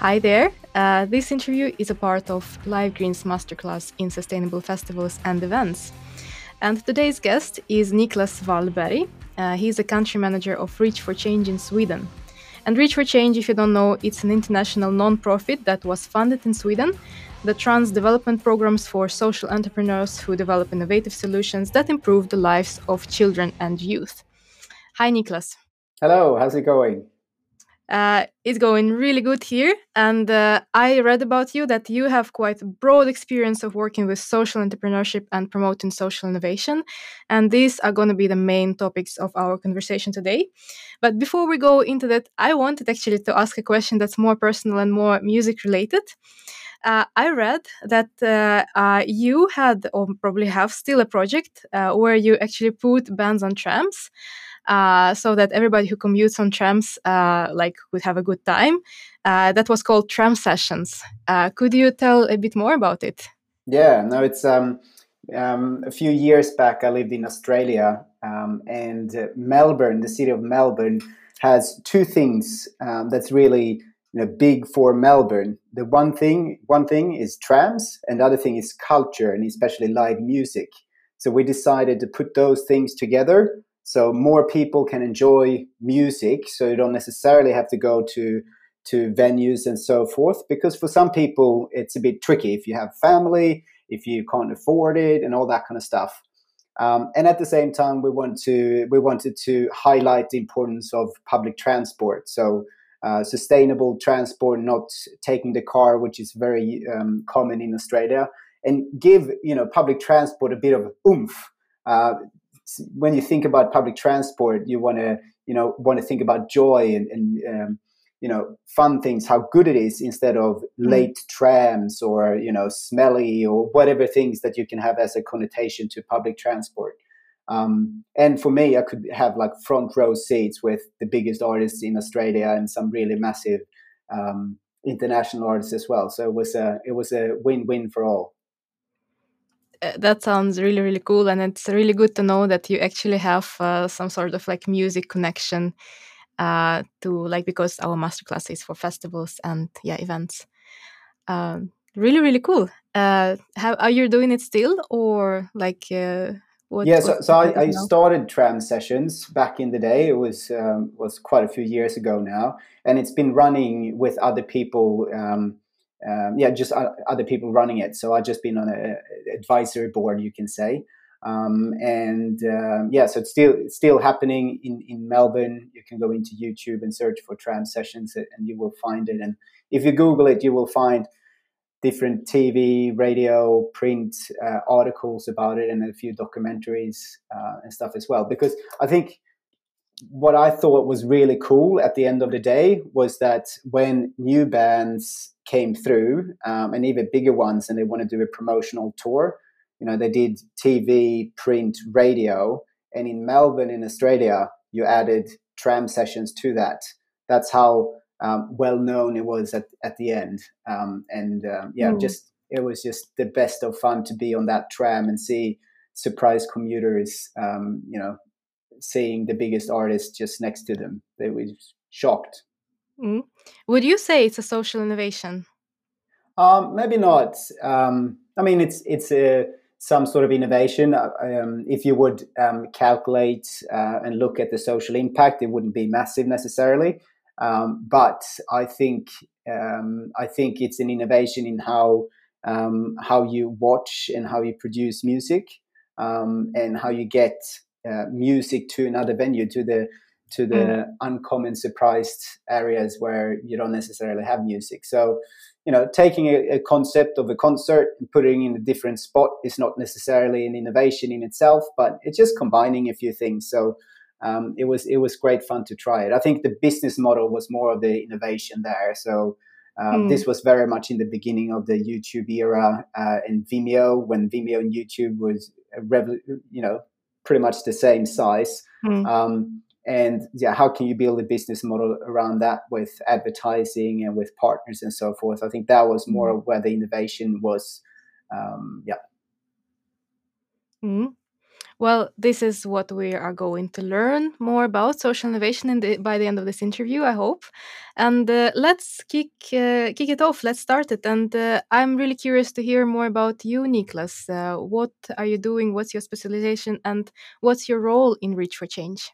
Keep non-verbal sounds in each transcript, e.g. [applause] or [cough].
Hi there. Uh, this interview is a part of Live Green's masterclass in sustainable festivals and events. And today's guest is Nicklas Wallberg. Uh, he's a country manager of Reach for Change in Sweden. And Reach for Change, if you don't know, it's an international non-profit that was funded in Sweden that runs development programs for social entrepreneurs who develop innovative solutions that improve the lives of children and youth. Hi, Nicklas. Hello, how's it going? Uh, it's going really good here. And uh, I read about you that you have quite broad experience of working with social entrepreneurship and promoting social innovation. And these are going to be the main topics of our conversation today. But before we go into that, I wanted actually to ask a question that's more personal and more music related. Uh, I read that uh, uh, you had, or probably have, still a project uh, where you actually put bands on trams uh, so that everybody who commutes on trams uh, like would have a good time. Uh, that was called Tram Sessions. Uh, could you tell a bit more about it? Yeah, no, it's um, um, a few years back. I lived in Australia, um, and Melbourne, the city of Melbourne, has two things um, that's really you know, big for Melbourne. The one thing, one thing is trams, and the other thing is culture, and especially live music. So we decided to put those things together so more people can enjoy music so you don't necessarily have to go to to venues and so forth because for some people it's a bit tricky. If you have family if you can't afford it and all that kind of stuff. Um, and at the same time we want to we wanted to highlight the importance of public transport. So uh, sustainable transport not taking the car which is very um, common in australia and give you know public transport a bit of oomph. Uh, when you think about public transport, you want to you know want to think about joy and, and um, you know fun things, how good it is instead of mm. late trams or you know smelly or whatever things that you can have as a connotation to public transport. Um, and for me, I could have like front row seats with the biggest artists in Australia and some really massive um, international artists as well. So it was a it was a win win for all. Uh, that sounds really really cool and it's really good to know that you actually have uh, some sort of like music connection uh, to like because our masterclass is for festivals and yeah events. Um, really really cool. Uh, how are you doing it still or like uh, what, yeah so, so I, I, started tram sessions back in the day. It was um, was quite a few years ago now and it's been running with other people um, um, yeah, just other people running it. So I've just been on an advisory board, you can say. Um, and um, yeah, so it's still it's still happening in, in Melbourne. You can go into YouTube and search for tram sessions, and you will find it. And if you Google it, you will find different TV, radio, print uh, articles about it, and a few documentaries uh, and stuff as well. Because I think what I thought was really cool at the end of the day was that when new bands came through, um, and even bigger ones, and they want to do a promotional tour. You know, they did TV, print, radio, and in Melbourne, in Australia, you added tram sessions to that. That's how um, well known it was at, at the end. Um, and um, yeah, mm. just it was just the best of fun to be on that tram and see surprise commuters. Um, you know, seeing the biggest artist just next to them. They were shocked. Mm. Would you say it's a social innovation? Um, maybe not. Um, I mean, it's it's a some sort of innovation. Uh, um, if you would um, calculate uh, and look at the social impact, it wouldn't be massive necessarily. Um, but I think um, I think it's an innovation in how how you watch and how you produce music and how you get uh, music to another venue to the to the mm. uncommon surprised areas where you don't necessarily have music. So, you know, taking a, a, concept of a concert and putting in a different spot is not necessarily an innovation in itself, but it's just combining a few things. So, um, it was it was great fun to try it. I think the business model was more of the innovation there. So. Um, mm. This was very much in the beginning of the YouTube era uh, and Vimeo when Vimeo and YouTube was, you know, pretty much the same size. Mm. Um, and yeah how can you build a business model around that with advertising and with partners and so forth i think that was more mm-hmm. where the innovation was um, yeah mm-hmm. Well, this is what we are going to learn more about social innovation the, by the end of this interview, I hope. And uh, let's kick uh, kick it off. Let's start it. And uh, I'm really curious to hear more about you, Nicklas. Uh, what are you doing? What's your specialization? And what's your role in Reach for Change?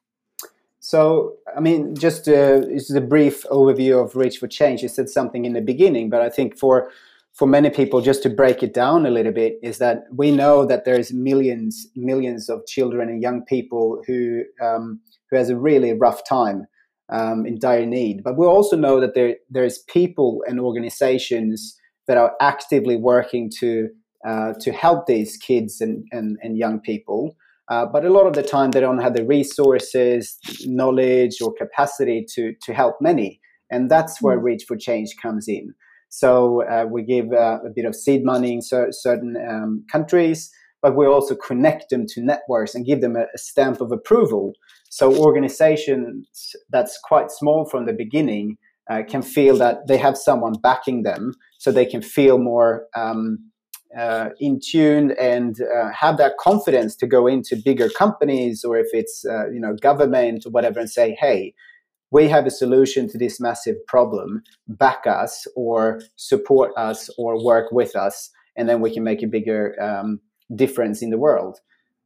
So, I mean, just uh, is a brief overview of Reach for Change. You said something in the beginning, but I think for for many people, just to break it down a little bit, is that we know that there's millions, millions of children and young people who um, who has a really rough time um, in dire need. But we also know that there there's people and organizations that are actively working to uh, to help these kids and, and, and young people. Uh, but a lot of the time, they don't have the resources, knowledge, or capacity to to help many, and that's where mm. Reach for Change comes in. So uh, we give uh, a bit of seed money in cer- certain um, countries, but we also connect them to networks and give them a, a, stamp of approval. So organizations that's quite small from the beginning uh, can feel that they have someone backing them, so they can feel more. Um, uh, in tune and uh, have that confidence to go into bigger companies or if it's uh, you know government or whatever and say hey we have a solution to this massive problem, back us or support us or work with us, and then we can make a bigger um, difference in the world.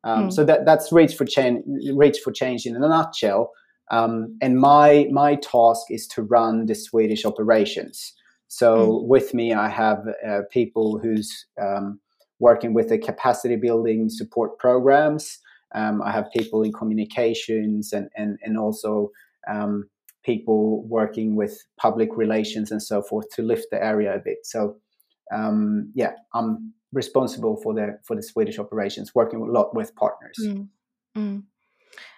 Um, mm. So that that's reach for change. Reach for change in a nutshell. Um, and my my task is to run the Swedish operations. So mm. with me, I have uh, people who's um, working with the capacity building support programs. Um, I have people in communications and and and also um, people working with public relations and so forth to lift the area a bit. So um, yeah, I'm responsible for the for the Swedish operations, working a lot with partners. Mm. Mm.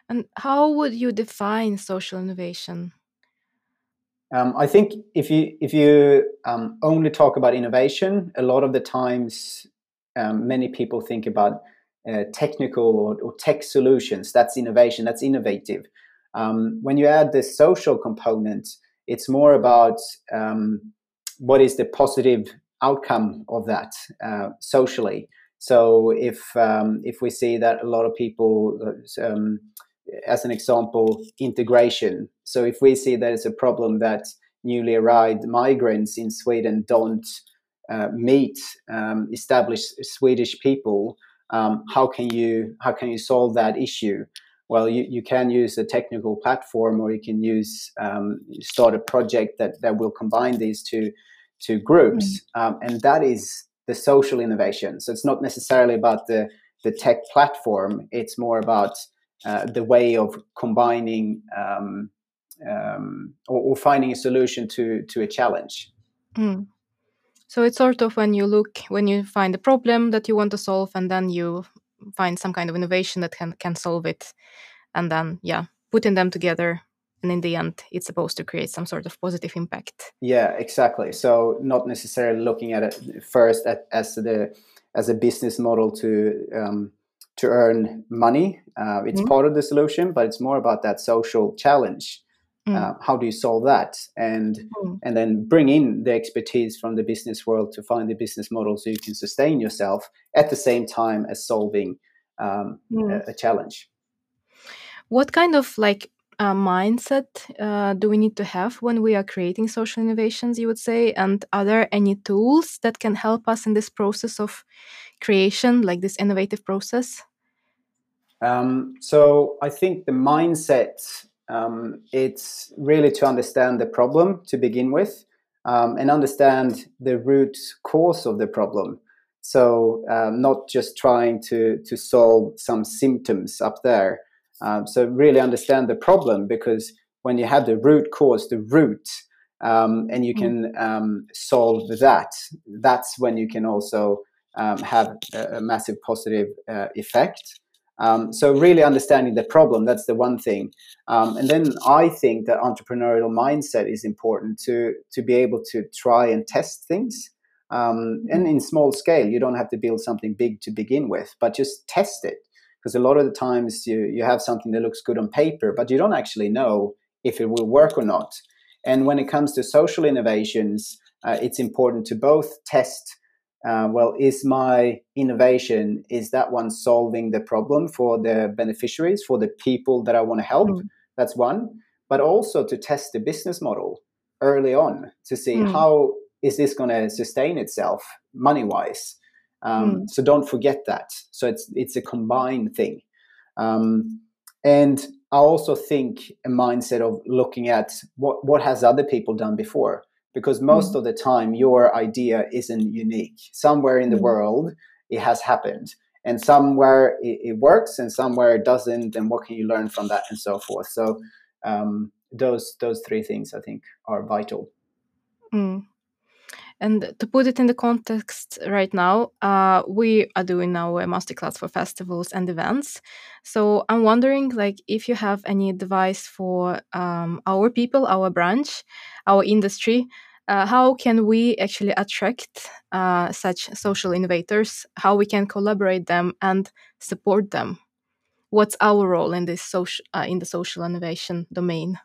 And how would you define social innovation? Um, I think if you if you um, only talk about innovation, a lot of the times um, many people think about uh, technical or, or, tech solutions. That's innovation. That's innovative. Um, when you add the social component, it's more about um, what is the positive outcome of that uh, socially. So if um, if we see that a lot of people, um, as an example, integration. So if we see that it's a problem that newly arrived migrants in Sweden don't uh, meet um, established Swedish people, um, how can you how can you solve that issue? well, you, you can use a technical platform or you can use um, start a project that, that will combine these two, two groups. Mm. Um, and that is the social innovation. So it's not necessarily about the, the tech platform, it's more about uh, the way of combining um, um or, or, finding a solution to, to a challenge. Mm. So it's sort of when you look, when you find a problem that you want to solve, and then you find some kind of innovation that can can solve it and then yeah putting them together and in the end it's supposed to create some sort of positive impact yeah exactly so not necessarily looking at it first at, as the as a business model to um, to earn money uh, it's mm-hmm. part of the solution but it's more about that social challenge mm. uh, how do you solve that and mm. and then bring in the expertise from the business world to find the business model so you can sustain yourself at the same time as solving um, mm. a, a, challenge what kind of like uh, mindset uh, do we need to have when we are creating social innovations you would say and are there any tools that can help us in this process of creation like this innovative process um, so i think the mindset um, it's really to understand the problem to begin with um, and understand the root cause of the problem. So, um, not just trying to, to solve some symptoms up there. Um, so, really understand the problem because when you have the root cause, the root, um, and you hmm. can um, solve that, that's when you can also have a, a, massive positive uh, effect. Um, so really understanding the problem, that's the one thing. Um, and then I think that entrepreneurial mindset is important to, to be able to try and test things. Um, and in small scale, you don't have to build something big to begin with, but just test it. Because a lot of the times you, you have something that looks good on paper, but you don't actually know if it will work or not. And when it comes to social innovations, uh, it's important to both test uh, well, is my innovation is that one solving the problem for the beneficiaries, for the people that I want to help? Mm. That's one. But also to test the business model early on to see mm. how is this going to sustain itself money wise. Um, mm. So don't forget that. So it's it's a combined thing. Um, and I also think a mindset of looking at what what has other people done before because most mm. of the time your idea isn't unique. Somewhere in the mm. world it has happened, and somewhere it, it, works, and somewhere it doesn't. And what can you learn from that, and so forth. So um, those those three things I think are vital. Mm. And to put it in the context right now, uh, we are doing now a masterclass for festivals and events. So I'm wondering, like, if you have any advice for um, our people, our branch, our industry, uh, how can we actually attract uh, such social innovators? How we can collaborate them and support them? What's our role in this social uh, in the social innovation domain?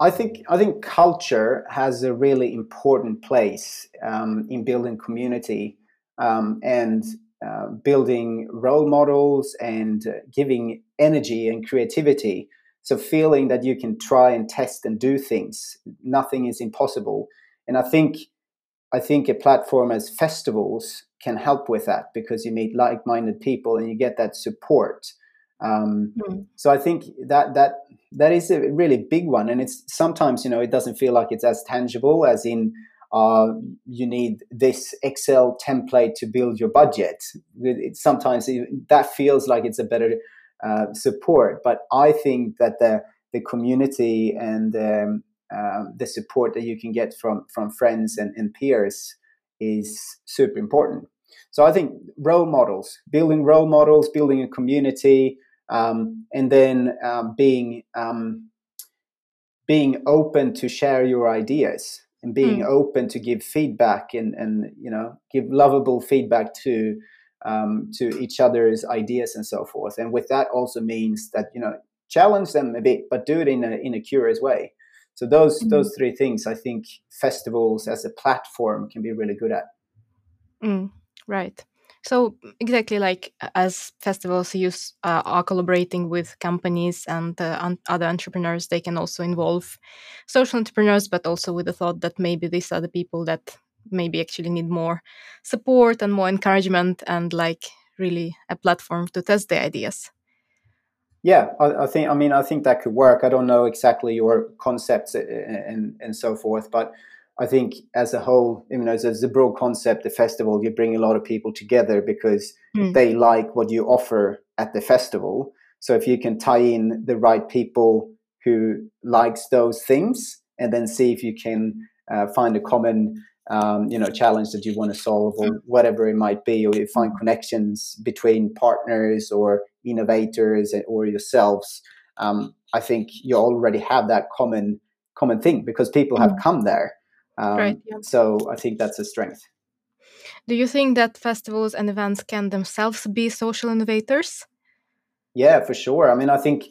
I think I think culture has a really important place um, in building community um, and uh, building role models and uh, giving energy and creativity. So feeling that you can try and test and do things, nothing is impossible. And I think I think a platform as festivals can help with that because you meet like-minded people and you get that support. Um, mm. So I think that that that is a really big one, and it's sometimes you know it doesn't feel like it's as tangible as in uh, you need this Excel template to build your budget. It, sometimes it, that feels like it's a better uh, support, but I think that the the community and um, uh, the support that you can get from from friends and, and peers is super important. So I think role models, building role models, building a community, um, and then um, being um, being open to share your ideas and being mm. open to give feedback and and you know give lovable feedback to um, to each other's ideas and so forth. And with that also means that you know challenge them a bit, but do it in a in a curious way. So those mm. those three things, I think, festivals as a platform can be really good at. Mm, right. So exactly like as festivals use uh, are collaborating with companies and uh, un- other entrepreneurs, they can also involve social entrepreneurs, but also with the thought that maybe these are the people that maybe actually need more support and more encouragement and like really a platform to test their ideas. Yeah, I, I think. I mean, I think that could work. I don't know exactly your concepts and and, and so forth, but I think as a whole, you know, as, a broad concept, the festival, you bring a lot of people together because mm. they like what you offer at the festival. So if you can tie in the right people who likes those things, and then see if you can uh, find a common, um, you know, challenge that you want to solve, or whatever it might be, or you find hmm. connections between partners or innovators or yourselves. Um, I think you already have that common common thing because people have hmm. come there um, right. Yeah. So I think that's a strength. Do you think that festivals and events can themselves be social innovators? Yeah, for sure. I mean, I think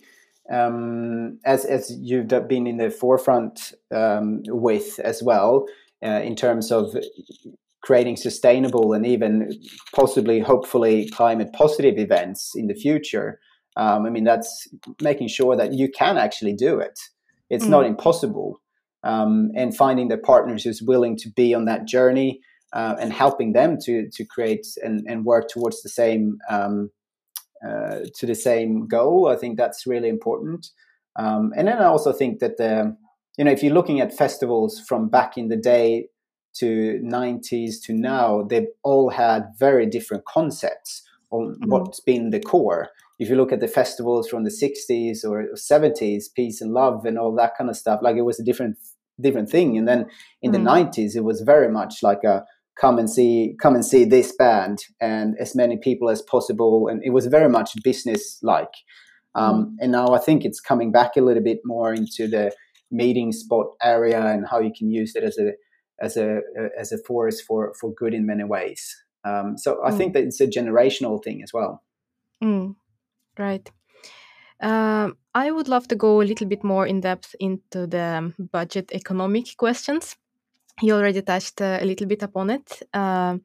um, as as you've been in the forefront um, with as well uh, in terms of creating sustainable and even possibly, hopefully, climate positive events in the future. Um, I mean, that's making sure that you can actually do it. It's mm. not impossible um, and finding the partners who's willing to be on that journey uh, and helping them to to create and, and work towards the same um, uh, to the same goal. I think that's really important. Um, and then I also think that the you know if you're looking at festivals from back in the day to 90s to now, they've all had very different concepts on mm-hmm. what's been the core if you look at the festivals from the 60s or 70s peace and love and all that kind of stuff like it was a different different thing and then in mm. the 90s it was very much like a come and see come and see this band and as many people as possible and it was very much business like um, mm. and now i think it's coming back a little bit more into the meeting spot area and how you can use it as a as a as a force for for good in many ways um, so i mm. think that it's a generational thing as well mm. right um, I would love to go a little bit more in depth into the budget economic questions. You already touched uh, a little bit upon it. Uh,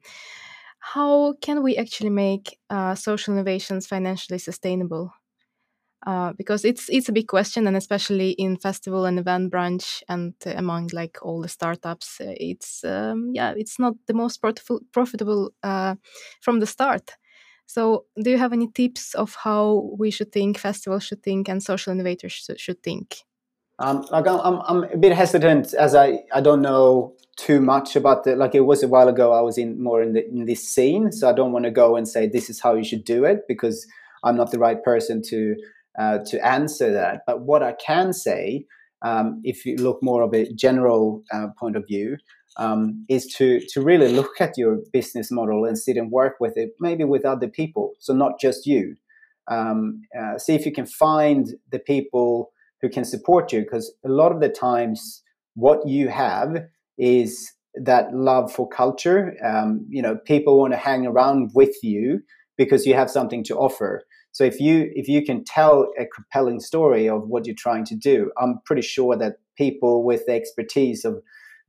how can we actually make uh, social innovations financially sustainable? Uh, because it's it's a big question, and especially in festival and event branch, and among like all the startups, it's um, yeah, it's not the most profitable profitable uh, from the start. So, do you have any tips of how we should think, festivals should think, and social innovators should, think? Um, like I'm, I'm, a bit hesitant as I, I don't know too much about the like it was a while ago I was in more in the in this scene so I don't want to go and say this is how you should do it because I'm not the right person to uh, to answer that but what I can say um, if you look more of a general uh, point of view um, is to to really look at your business model and sit and work with it maybe with other people so not just you. Um, uh, see if you can find the people who can support you because a lot of the times what you have is that love for culture. Um, you know people want to hang around with you because you have something to offer. So if you if you can tell a compelling story of what you're trying to do i'm pretty sure that people with the expertise of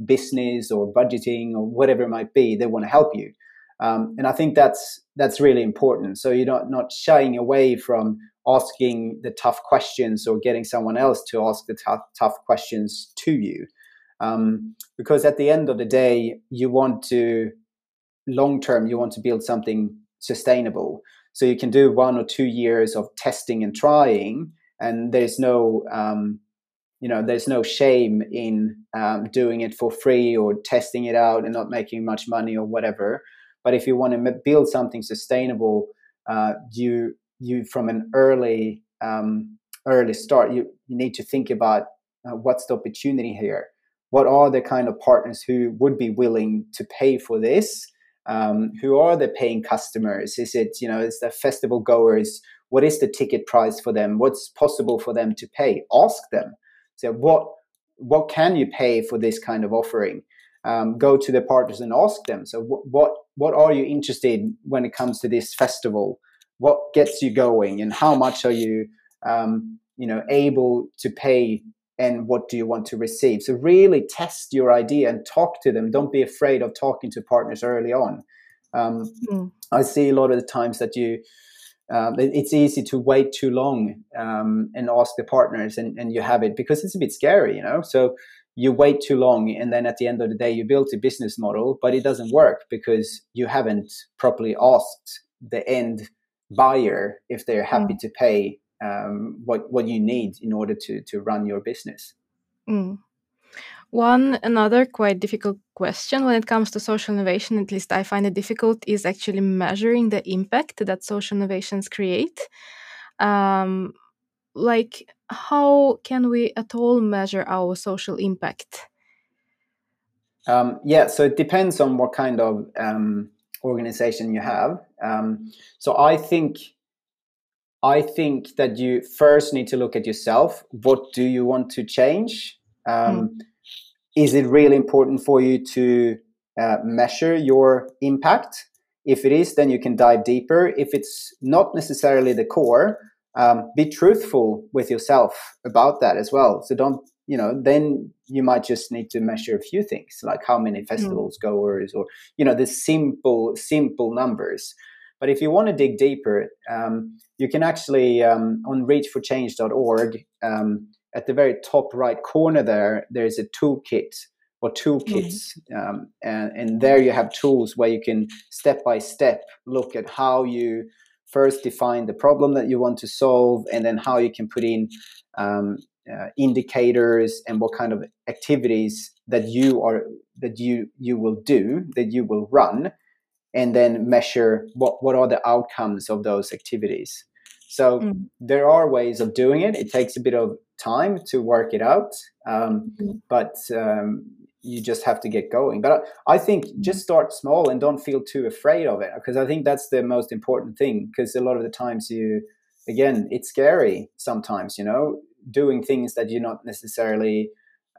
business or budgeting or whatever it might be they want to help you um, and i think that's that's really important so you're not not shying away from asking the tough questions or getting someone else to ask the tough, tough questions to you. Um, because at the end of the day, you want to, long term, you want to build something sustainable. So you can do one or two years of testing and trying, and there's no, um, you know, there's no shame in um, doing it for free or testing it out and not making much money or whatever. But if you want to build something sustainable, uh, you you from an early um, early start you, you need to think about uh, what's the opportunity here? What are the kind of partners who would be willing to pay for this? Um, who are the paying customers? Is it you know is the festival goers? What is the ticket price for them? What's possible for them to pay? Ask them so what what can you pay for this kind of offering? Um, go to the partners and ask them. So w- what what are you interested in when it comes to this festival? What gets you going and how much are you um, you know able to pay and what do you want to receive? So really test your idea and talk to them. Don't be afraid of talking to partners early on. Um, mm. i see a lot of the times that you um, it's easy to wait too long um, and ask the partners and, and you have it because it's a bit scary you know so you wait too long and then at the end of the day you build a business model but it doesn't work because you haven't properly asked the end buyer if they're happy mm. to pay um, what what you need in order to to run your business. Mm. One another quite difficult question when it comes to social innovation, at least I find it difficult, is actually measuring the impact that social innovations create. Um, like, how can we at all measure our social impact? Um, yeah, so it depends on what kind of um, organization you have. Um, so I think I think that you first need to look at yourself. What do you want to change? Um, mm. Is it really important for you to uh, measure your impact? If it is, then you can dive deeper. If it's not necessarily the core, um, be truthful with yourself about that as well. So don't you know, then you might just need to measure a few things, like how many hmm. festivals mm. goers, or you know, the simple simple numbers. But if you want to dig deeper, um, you can actually um, on reachforchange.org um, at the very top right corner there, there's a toolkit or toolkits, mm. and, and there you have tools where you can step by step look at how you first define the problem that you want to solve, and then how you can put in um, uh, indicators and what kind of activities that you are that you you will do that you will run and then measure what what are the outcomes of those activities so mm. there are ways of doing it it takes a bit of time to work it out um, mm-hmm. but um, you just have to get going but I, I, think mm. just start small and don't feel too afraid of it because i think that's the most important thing because a lot of the times you again it's scary sometimes you know doing things that you're not necessarily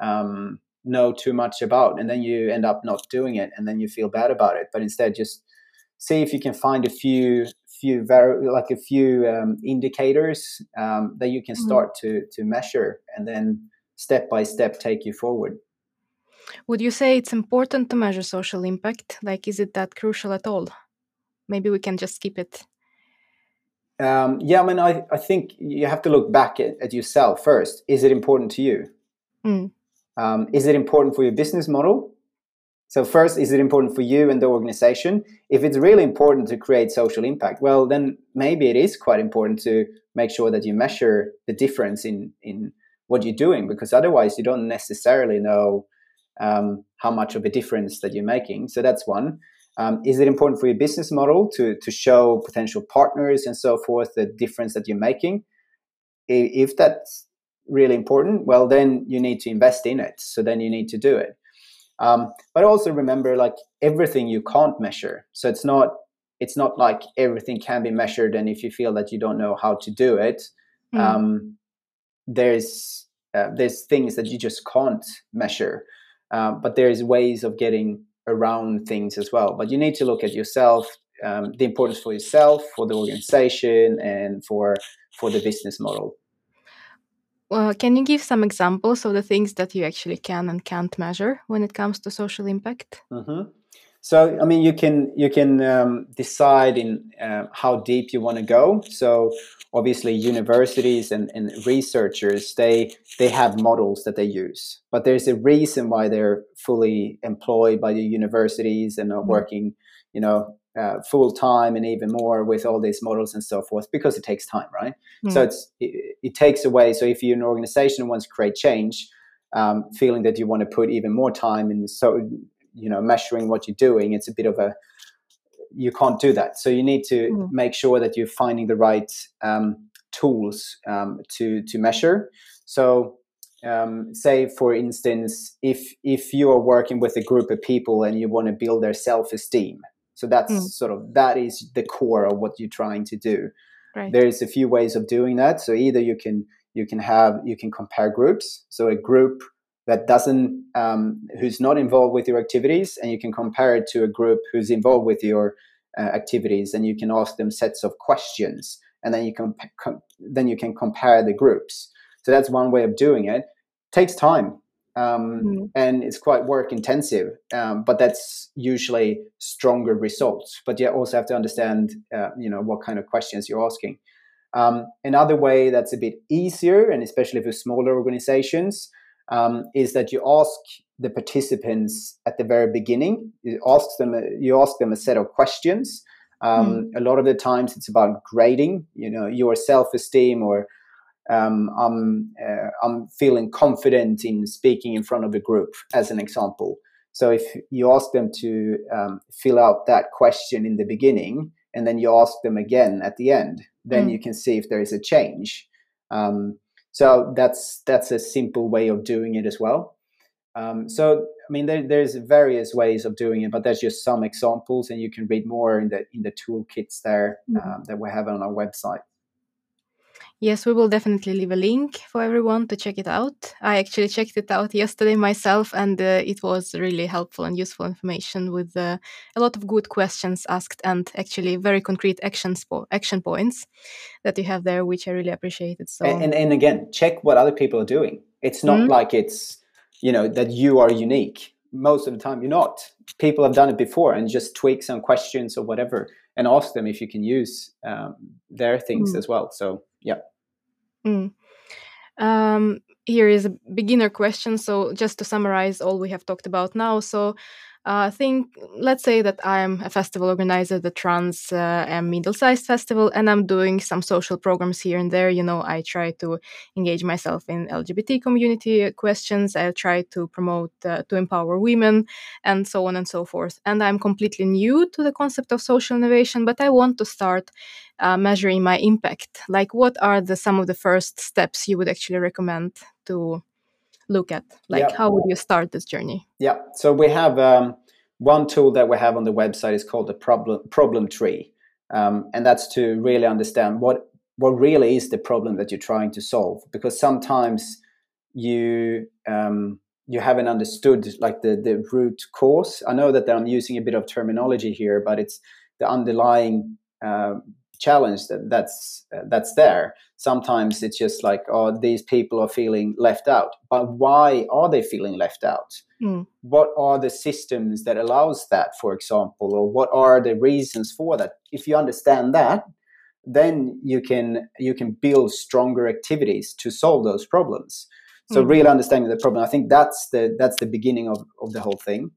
um, know too much about and then you end up not doing it and then you feel bad about it but instead just see if you can find a few few very like a few um, indicators um, that you can mm-hmm. start to to measure and then step by step take you forward would you say it's important to measure social impact like is it that crucial at all maybe we can just skip it. Um, yeah, I mean, I, I think you have to look back at, at yourself first. Is it important to you? Mm. Um, is it important for your business model? So, first, is it important for you and the organization? If it's really important to create social impact, well, then maybe it is quite important to make sure that you measure the difference in, in what you're doing, because otherwise, you don't necessarily know um, how much of a difference that you're making. So, that's one. Um, is it important for your business model to, to show potential partners and so forth the difference that you're making? If that's really important, well, then you need to invest in it. So then you need to do it. Um, but also remember, like everything you can't measure. So it's not it's not like everything can be measured. And if you feel that you don't know how to do it, mm. um, there's uh, there's things that you just can't measure. Uh, but there's ways of getting around things as well. But you need to look at yourself, um, the importance for yourself, for the organization, and for for the business model. Well, can you give some examples of the things that you actually can and can't measure when it comes to social impact? Mm-hmm. So, I mean, you can you can um, decide in uh, how deep you want to go. So, obviously, universities and, and researchers they they have models that they use, but there's a reason why they're fully employed by the universities and are mm-hmm. working, you know, uh, full time and even more with all these models and so forth because it takes time, right? Mm. So it's it, it, takes away. So if you're an organization and wants to create change, um, feeling that you want to put even more time in, so you know, measuring what you're doing, it's a bit of a you can't do that. So you need to mm. make sure that you're finding the right um, tools um, to to measure. So um, say for instance if if you are working with a group of people and you want to build their self-esteem so that's mm. sort of that is the core of what you're trying to do. Right. There's a few ways of doing that. So either you can you can have you can compare groups. So a group that doesn't um, who's not involved with your activities, and you can compare it to a group who's involved with your uh, activities, and you can ask them sets of questions, and then you can com- then you can compare the groups. So that's one way of doing it. it takes time um, mm. and it's quite work intensive. Um, but that's usually stronger results. But you also have to understand, uh, you know, what kind of questions you're asking. Um, another way that's a bit easier, and especially for smaller organizations, um, is that you ask the participants at the very beginning. You ask them. You ask them a set of questions. Mm. A lot of the times, it's about grading. You know, your self-esteem or um, I'm uh, I'm feeling confident in speaking in front of a group, as an example. So if you ask them to um, fill out that question in the beginning, and then you ask them again at the end, then mm. you can see if there is a change. Um, so that's that's a simple way of doing it as well. Um, so I mean, there, there's various ways of doing it, but there's just some examples, and you can read more in the in the toolkits there mm. that we have on our website. Yes, we will definitely leave a link for everyone to check it out. I actually checked it out yesterday myself, and uh, it was really helpful and useful information with uh, a lot of good questions asked and actually very concrete actions po- action points that you have there, which I really appreciated. So, and, and, and again, check what other people are doing. It's not mm-hmm. like it's you know that you are unique. Most of the time, you're not. People have done it before, and just tweak some questions or whatever, and ask them if you can use um, their things mm. as well. So, yeah. Mm. Um, here is a beginner question. So, just to summarize all we have talked about now. So, uh, think let's say that i'm a festival organizer that runs uh, middle-sized festival and i'm doing some social programs here and there. You know i try to engage myself in lgbt community questions. I try to promote uh, to empower women and so on and so forth. And i'm completely new to the concept of social innovation but i want to start uh, measuring my impact. Like what are the some of the first steps you would actually recommend to look at? Like, yeah. how would you start this journey? Yeah. So we have um, one tool that we have on the website is called the problem problem tree, um, and that's to really understand what what really is the problem that you're trying to solve. Because sometimes you um, you haven't understood like the the root cause. I know that I'm using a bit of terminology here, but it's the underlying uh, challenge that that's uh, that's there. Sometimes it's just like oh these people are feeling left out. But why are they feeling left out? Mm. what are the systems that allows that for example? Or what are the reasons for that? If you understand that then you can you can build stronger activities to solve those problems. So mm. really understanding the problem i think that's the that's the beginning of, of the whole thing.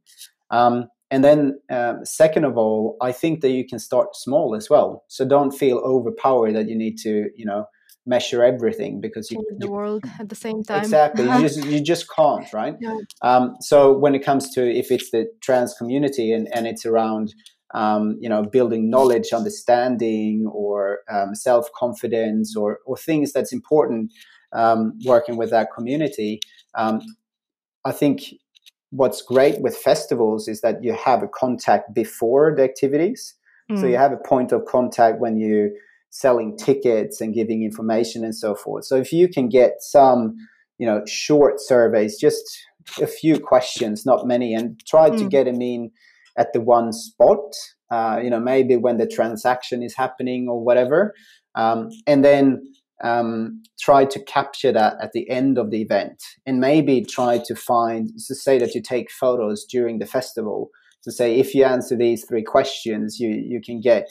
Um, and then, um, second of all, I think that you can start small as well. So don't feel overpowered that you need to, you know, measure everything because you the you, world at the same time. Exactly, you [laughs] just you just can't, right? Yeah. Um, so when it comes to if it's the trans community and and it's around. Um, you know, building knowledge, understanding, or um, self confidence, or or things that's important. Um, working with that community, um, I think what's great with festivals is that you have a contact before the activities. Mm. So you mm. have a point of contact when you're selling tickets and giving information and so forth. So if you can get some, you know, short surveys, just a few questions, not many, and try mm. to get them in at the one spot. Uh, you know, maybe when the transaction is happening or whatever, um, and then um, try to capture that at the end of the event and maybe try to find to say that you take photos during the festival to say if you answer these three questions you you can get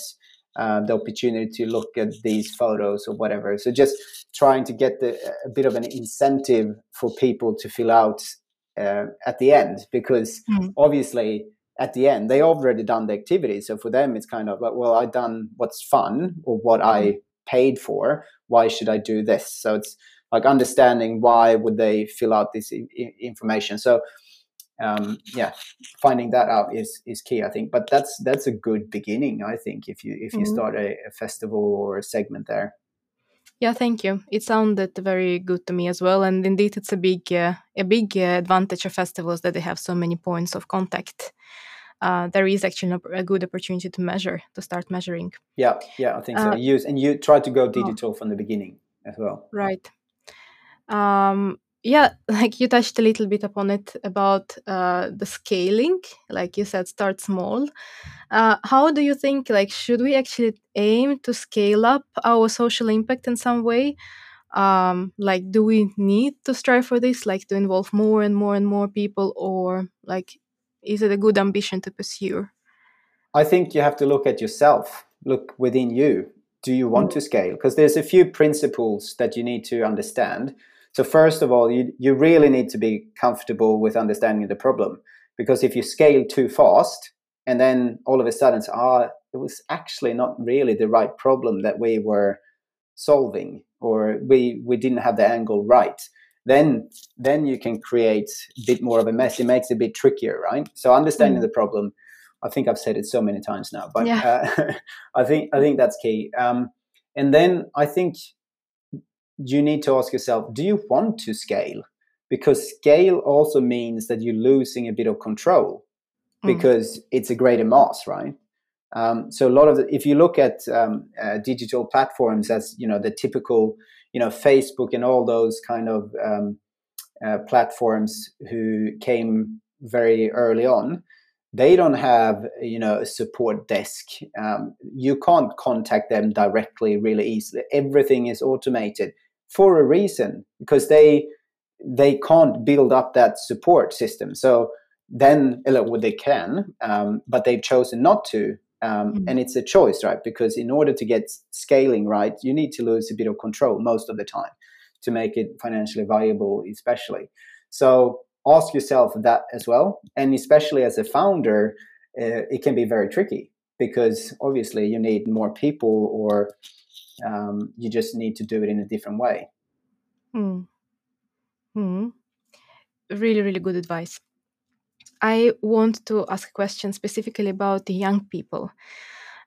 uh, the opportunity to look at these photos or whatever. So just trying to get the, a bit of an incentive for people to fill out uh, at the end because mm. obviously at the end they already done the activity. So for them it's kind of like well i done what's fun or what i paid for why should i do this? So it's like understanding why would they fill out this I- information. So um, yeah finding that out is is key i think. But that's that's a good beginning i think if you if you mm-hmm. start a, a, festival or a segment there. Yeah thank you. It sounded very good to me as well and indeed it's a big uh, a big uh, advantage of festivals that they have so many points of contact uh, there is actually a good opportunity to measure, to start measuring. Yeah, yeah, I think so. Uh, use and you try to go oh. digital oh. from the beginning as well. Right. Um, yeah, [laughs] like you touched a little bit upon it about uh, the scaling. Like you said, start small. Uh, how do you think? Like, should we actually aim to scale up our social impact in some way? Um, like, do we need to strive for this? Like, to involve more and more and more people, or like is it a good ambition to pursue? I think you have to look at yourself, look within you. Do you want mm. to scale? Because there's a few principles that you need to understand. So first of all, you, you really need to be comfortable with understanding the problem. Because if you scale too fast and then all of a sudden, ah, it was actually not really the right problem that we were solving, or we, we didn't have the angle right then then you can create a bit more of a mess. It makes it a bit trickier, right? So understanding mm. the problem, I think I've said it so many times now, but yeah. uh, [laughs] I think I think that's key. Um, and then I think you need to ask yourself: Do you want to scale? Because scale also means that you're losing a bit of control mm. because it's a greater mass, right? Um, so a lot of the, if you look at um, uh, digital platforms as you know the typical you know Facebook and all those kind of um, uh, platforms who came very early on, they don't have you know a support desk. Um, you can't contact them directly really easily. Everything is automated for a reason because they they can't build up that support system. So then, well, they can, um, but they've chosen not to um, mm-hmm. And it's a choice, right? Because in order to get scaling right, you need to lose a bit of control most of the time to make it financially viable, especially. So ask yourself that as well. And especially as a founder, uh, it can be very tricky because obviously you need more people or um, you just need to do it in a different way. Mm. Mm. Really, really good advice. I want to ask a question specifically about the young people,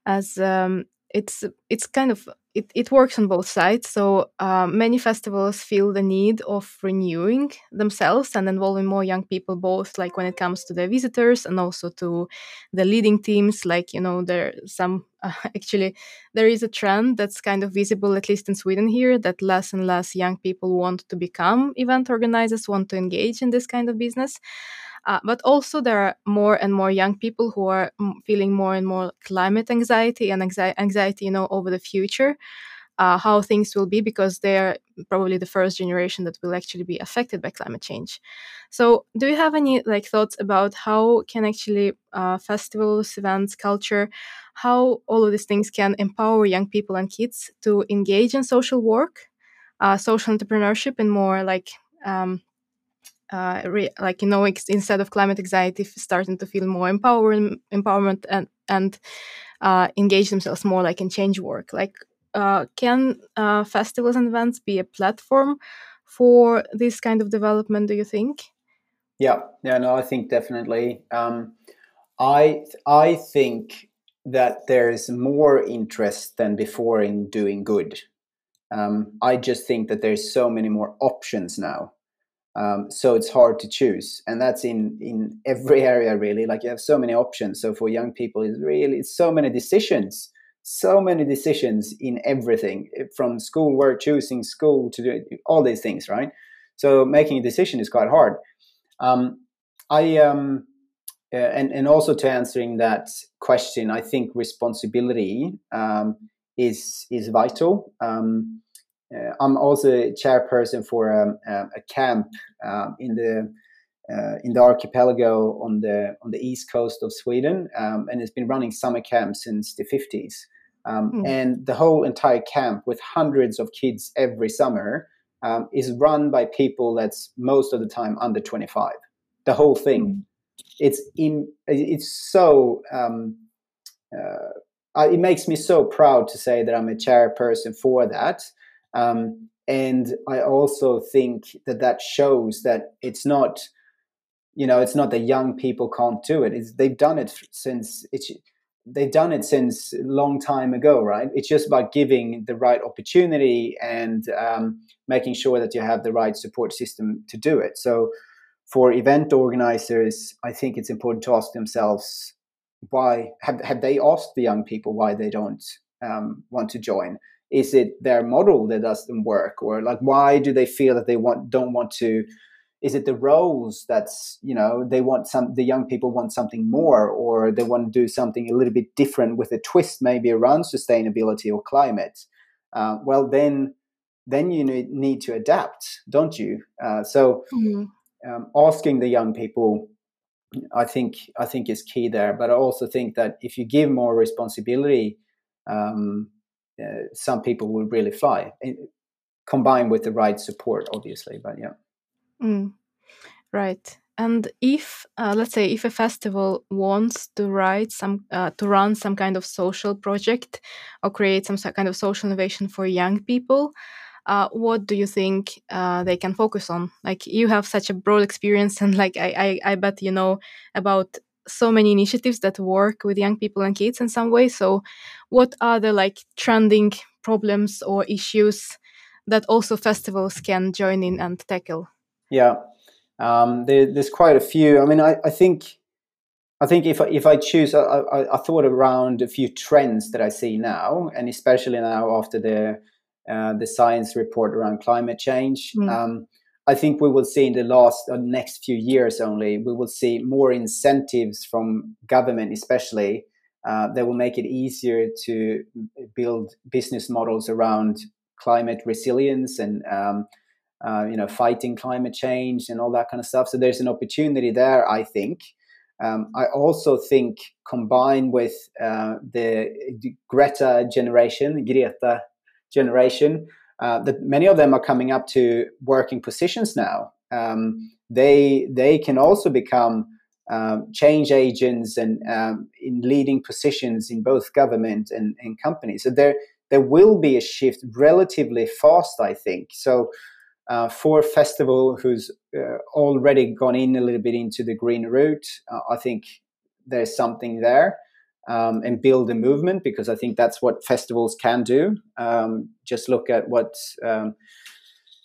as um, it's it's kind of it, it works on both sides. So uh, many festivals feel the need of renewing themselves and involving more young people, both like when it comes to the visitors and also to the leading teams. Like you know, there some uh, [laughs] actually there is a trend that's kind of visible, at least in Sweden here, that less and less young people want to become event organizers, want to engage in this kind of business. Uh, but also, there are more and more young people who are feeling more and more climate anxiety and anxiety, you know, over the future, uh, how things will be, because they're probably the first generation that will actually be affected by climate change. So, do you have any like thoughts about how can actually uh, festivals, events, culture, how all of these things can empower young people and kids to engage in social work, uh, social entrepreneurship, and more like um, uh, re- like you know ex- instead of climate anxiety starting to feel more empowerment empowerment and and uh, engage themselves more like in change work. Like uh, can uh, festivals and events be a platform for this kind of development do you think? Yeah. Yeah no i think definitely. Um, i i think that there's more interest than before in doing good. Um, i just think that there's so many more options now um, so it's hard to choose, and that's in in every [laughs] area really. Like you have so many options. So for young people, it's really it's so many decisions, so many decisions in everything from school work, choosing school to do all these things, right? So making a decision is quite hard. Um, I um, uh, and and also to answering that question, I think responsibility um, is is vital. Um, uh, I'm also a chairperson for um, um, a camp um, in the uh, in the archipelago on the on the east coast of Sweden, um, and it's been running summer camps since the 50s. Mm. And the whole entire camp, with hundreds of kids every summer, um, is run by people that's most of the time under 25. The whole thing, mm. it's in it's so. Um, uh, it makes me so proud to say that I'm a chairperson for that. Um, and I also think that that shows that it's not, you know, it's not that young people can't do it. It's, they've done it since it's, they've done it since a long time ago, right? It's just about giving the right opportunity and um, making sure that you have the right support system to do it. So, for event organizers, I think it's important to ask themselves why have have they asked the young people why they don't um, want to join? Is it their model that doesn't work? Or like why do they feel that they want don't want to is it the roles that's you know they want some the young people want something more or they want to do something a little bit different with a twist maybe around sustainability or climate? Uh, well then then you need to adapt don't you? Uh, so mm-hmm. um, asking the young people i think i think is key there. But i also think that if you give more responsibility um, uh, some people will really fly, eh, combined with the right support, obviously. But yeah, mm, right. And if, uh, let's say, if a festival wants to write some, uh, to run some kind of social project or create some kind of social innovation for young people, uh, what do you think uh, they can focus on? Like you have such a broad experience, [laughs] and like I, I, I bet you know about so many initiatives that work with young people and kids in some way. So, what are the like trending problems or issues that also festivals can join in and tackle? Yeah, um, there, there's quite a few. I mean, I, I think. I think if if I choose, I, I, I, thought around a few trends that I see now, and especially now after the uh, the science report around climate change. Mm. Um, I think we will see in the last uh, next few years only, we will see more incentives from government, especially uh, that will make it easier to build business models around climate resilience and um, uh, you know fighting climate change and all that kind of stuff. So there's an opportunity there, I think. Um, I also think combined with uh, the Greta generation, Greta generation, uh, that many of them are coming up to working positions now. Um, they they can also become um, change agents and um, in leading positions in both government and, and companies. So there there will be a shift relatively fast, I think. So. Uh, for festival who's uh, already gone in a little bit into the green route, uh, I think there's something there um, and build a movement because I think that's what festivals can do. Um, just look at what um,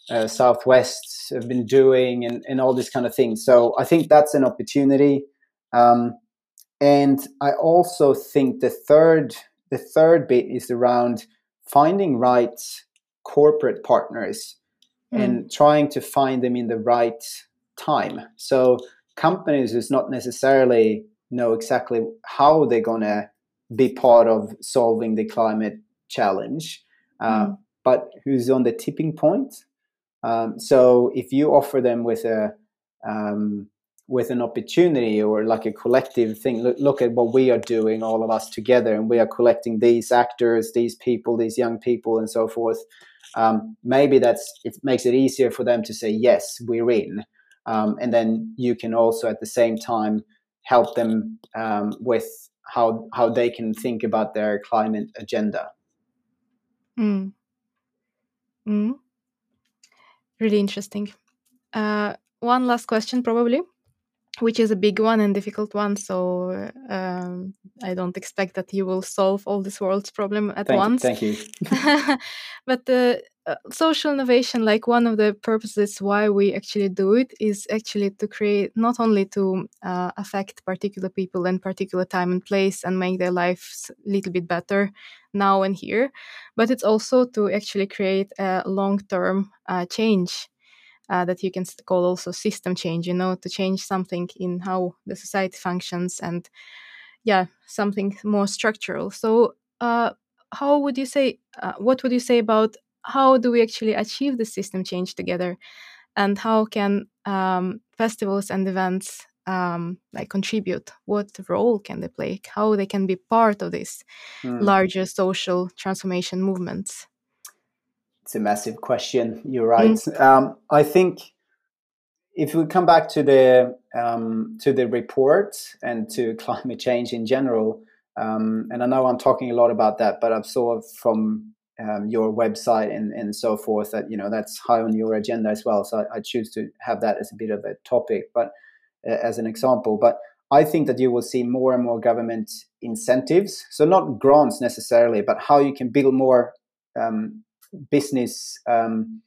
uh, Southwest have been doing and, and all these kind of things. So I think that's an opportunity. Um, and I also think the third the third bit is around finding right corporate partners mm. and trying to find them in the right time. So companies is not necessarily know exactly how they're going to be part of solving the climate challenge, uh, mm. but who's on the tipping point. Um, so if you offer them with a um, with an opportunity or like a collective thing, look, look, at what we are doing, all of us together, and we are collecting these actors, these people, these young people, and so forth. Um, maybe that's it makes it easier for them to say yes, we're in, um, and then you can also at the same time help them um, with how how they can think about their climate agenda. Mm. Mm. Really interesting. Uh, one last question, probably, which is a big one and difficult one. So um, I don't expect that you will solve all this world's problem at thank once. You, thank you. [laughs] but uh, uh, social innovation, like one of the purposes why we actually do it, is actually to create not only to uh, affect particular people in particular time and place and make their lives a little bit better now and here, but it's also to actually create a long-term uh, change uh, that you can call also system change, you know, to change something in how the society functions and, yeah, something more structural. So, uh, how would you say, uh, what would you say about how do we actually achieve the system change together? And how can um, festivals and events um, like contribute? What role can they play? How they can be part of this mm. larger social transformation movements? it's a massive question. You're right. Mm. Um, I think if we come back to the um, to the report and to [laughs] climate change in general, um, and I know I'm talking a lot about that, but I've saw from um, your website and, and so forth that you know that's high on your agenda as well. So I, I choose to have that as a bit of a topic, but uh, as an example. But I think that you will see more and more government incentives. So not grants necessarily, but how you can build more um, business um,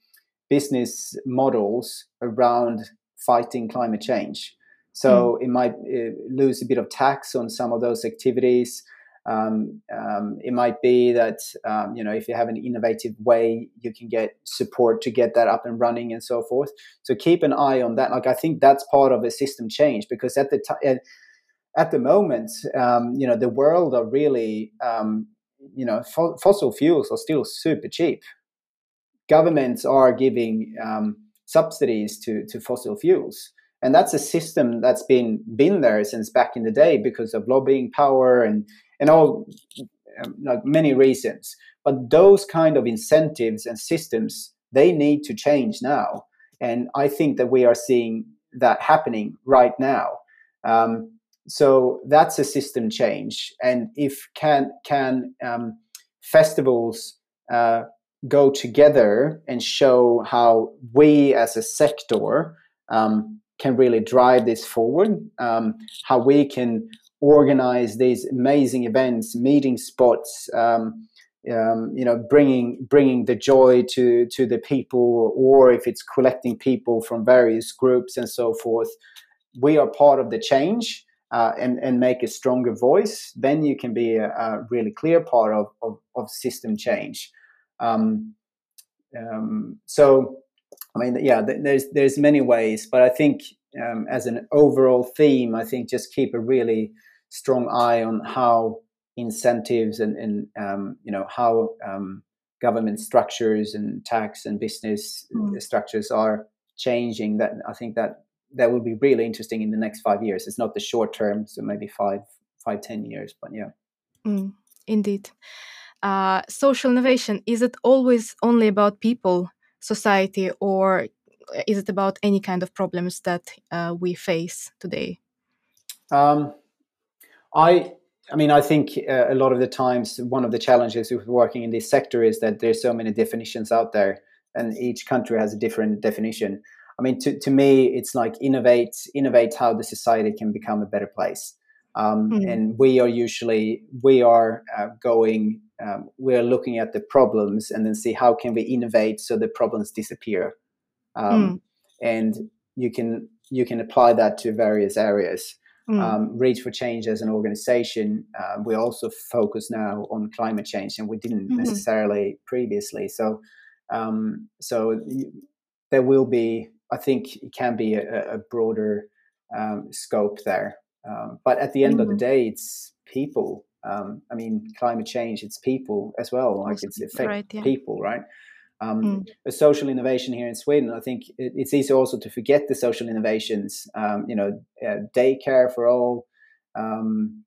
business models around fighting climate change. So mm. it might uh, lose a bit of tax on some of those activities. Um, um, it might be that um, you know if you have an innovative way, you can get support to get that up and running and so forth. So keep an eye on that. Like I think that's part of a system change because at the time. At the moment, um, you know, the world are really um, you know, fo- fossil fuels are still super cheap. Governments are giving um, subsidies to, to fossil fuels. And that's a system that's been been there since back in the day because of lobbying power and and all um, like many reasons. But those kind of incentives and systems they need to change now, and I think that we are seeing that happening right now. Um, so that's a system change and if can can um, festivals uh, go together and show how we as a sector um, can really drive this forward um, how we can organize these amazing events meeting spots um, um, you know bringing bringing the joy to to the people or if it's collecting people from various groups and so forth we are part of the change uh, and, and make a stronger voice, then you can be a, a really clear part of, of, of system change. Um, um, so, I mean, yeah, there's there's many ways, but I think um, as an overall theme, I think just keep a really strong eye on how incentives and, and um, you know how um, government structures and tax and business mm. structures are changing. That I think that that will be really interesting in the next five years. It's not the short term, so maybe five, five, ten years. But yeah, mm, indeed. Uh, social innovation is it always only about people, society, or is it about any kind of problems that uh, we face today? Um, I I mean, I think uh, a lot of the times one of the challenges with working in this sector is that there's so many definitions out there, and each country has a different definition. I mean, to, to me, it's like innovate, innovate how the society can become a better place. Um, mm. And we are usually we are uh, going, um, we are looking at the problems and then see how can we innovate so the problems disappear. Um, mm. And you can you can apply that to various areas. Mm. Reach for Change as an organization, uh, we also focus now on climate change, and we didn't mm-hmm. necessarily previously. So, um, so there will be I think it can be a, a broader um, scope there. Um, but at the end mm-hmm. of the mm-hmm. day, it's people. Um, I mean, climate change, it's people as well. Like it's affect right, yeah. people, right? Um, mm. A social innovation here in Sweden, I think it, it's easy also to forget the social innovations. Um, you know, uh, daycare for all, um,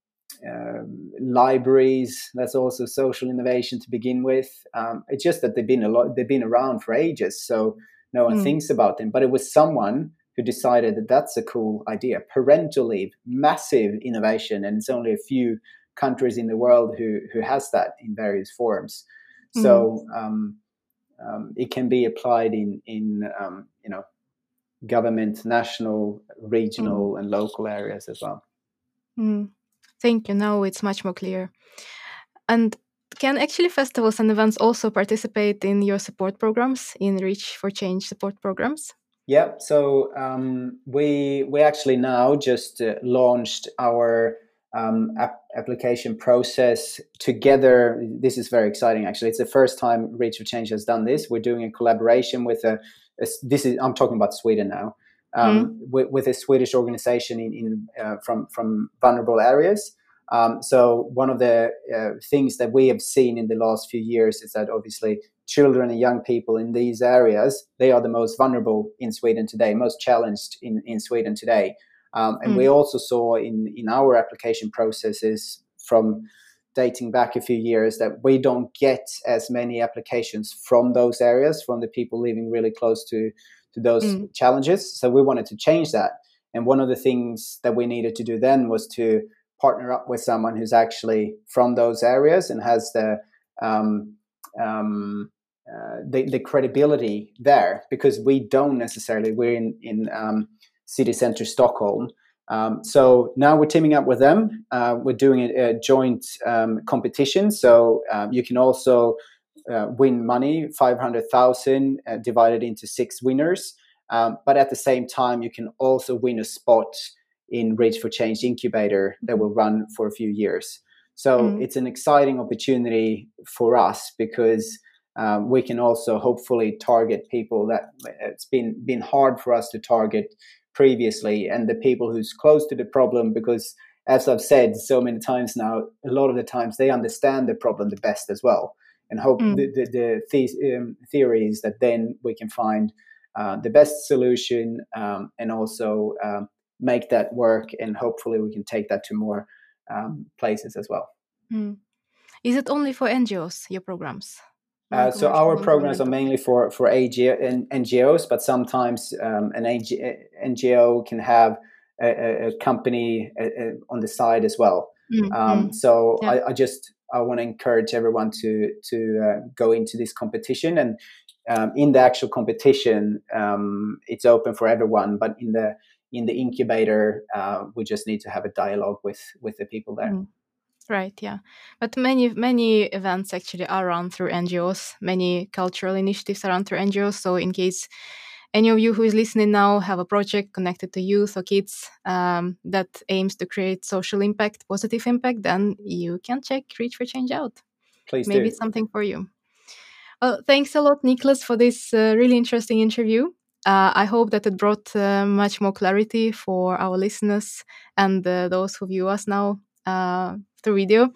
uh, libraries. That's also social innovation to begin with. Um, it's just that they've been a lot. They've been around for ages, so no one mm. thinks about them. But it was someone who decided that that's a cool idea. Parental leave, massive innovation, and it's only a few countries in the world who who has that in various forms. Mm. So um, um, it can be applied in in um, you know government, national, regional, mm. and local areas as well. Mm. Thank you. Now it's much more clear. And can actually festivals and events also participate in your support programs in Reach for Change support programs? Yeah, so um, we we actually now just uh, launched our um, ap- application process together. This is very exciting. Actually, it's the first time Reach for Change has done this. We're doing a collaboration with a, a this is I'm talking about Sweden now. Um, mm. with, with, a Swedish organization in, in uh, from from vulnerable areas. Um, so one of the uh, things that we have seen in the last few years is that obviously children and young people in these areas they are the most vulnerable in Sweden today, most challenged in, in Sweden today. Um, and mm. we also saw in in our application processes from dating back a few years that we don't get as many applications from those areas from the people living really close to to those mm. challenges. So we wanted to change that. And one of the things that we needed to do then was to partner up with someone who's actually from those areas and has the um, um, uh, the, the, credibility there because we don't necessarily we're in in um, city center Stockholm. Um, so now we're teaming up with them. Uh, we're doing a, a joint um, competition. So um, you can also uh, win money, five hundred thousand uh, divided into six winners. Um, but at the same time, you can also win a spot in Reach for Change incubator that will run for a few years. So mm. it's an exciting opportunity for us because um, we can also hopefully target people that it's been been hard for us to target previously, and the people who's close to the problem because. As I've said so many times now, a lot of the times they understand the problem the best as well, and hope mm. the, the, the, the um, theory is that then we can find uh, the best solution um, and also um, make that work and hopefully we can take that to more um, places as well mm. is it only for ngos your programs uh, so our programs are mainly for for AG, NGOs, but sometimes um, an AG, NGO can have a, a company a, a, on the side as well. Mm, um, so yeah. I, I, just I want to encourage everyone to to uh, go into this competition, and um, in the actual competition, um, it's open for everyone. But in the in the incubator, uh, we just need to have a dialogue with with the people there. Mm. Right, yeah. But many many events actually are run through NGOs. Many cultural initiatives are run through NGOs. So in case any of you who is listening now have a project connected to youth or kids um, that aims to create social impact, positive impact, then you can check Reach for Change out. Please Maybe do. something for you. Well, thanks a lot, Nicklas, for this uh, really interesting interview. Uh, I hope that it brought uh, much more clarity for our listeners and uh, those who view us now uh, through video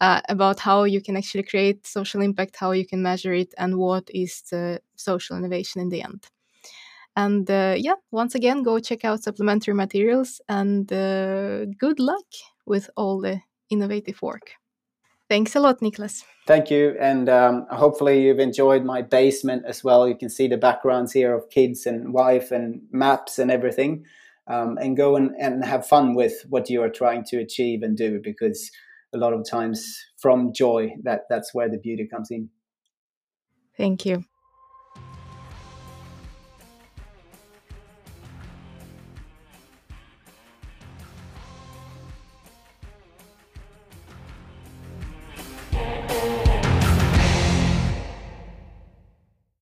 uh, about how you can actually create social impact, how you can measure it, and what is the social innovation in the end. And uh, yeah, once again, go check out supplementary materials and good luck with all the innovative work. Thanks a lot, Nicklas. Thank you. And um, hopefully, you've enjoyed my basement as well. You can see the backgrounds here of kids and wife and maps and everything. Um, and go and, and have fun with what you are trying to achieve and do because a lot of times from joy that that's where the beauty comes in. Thank you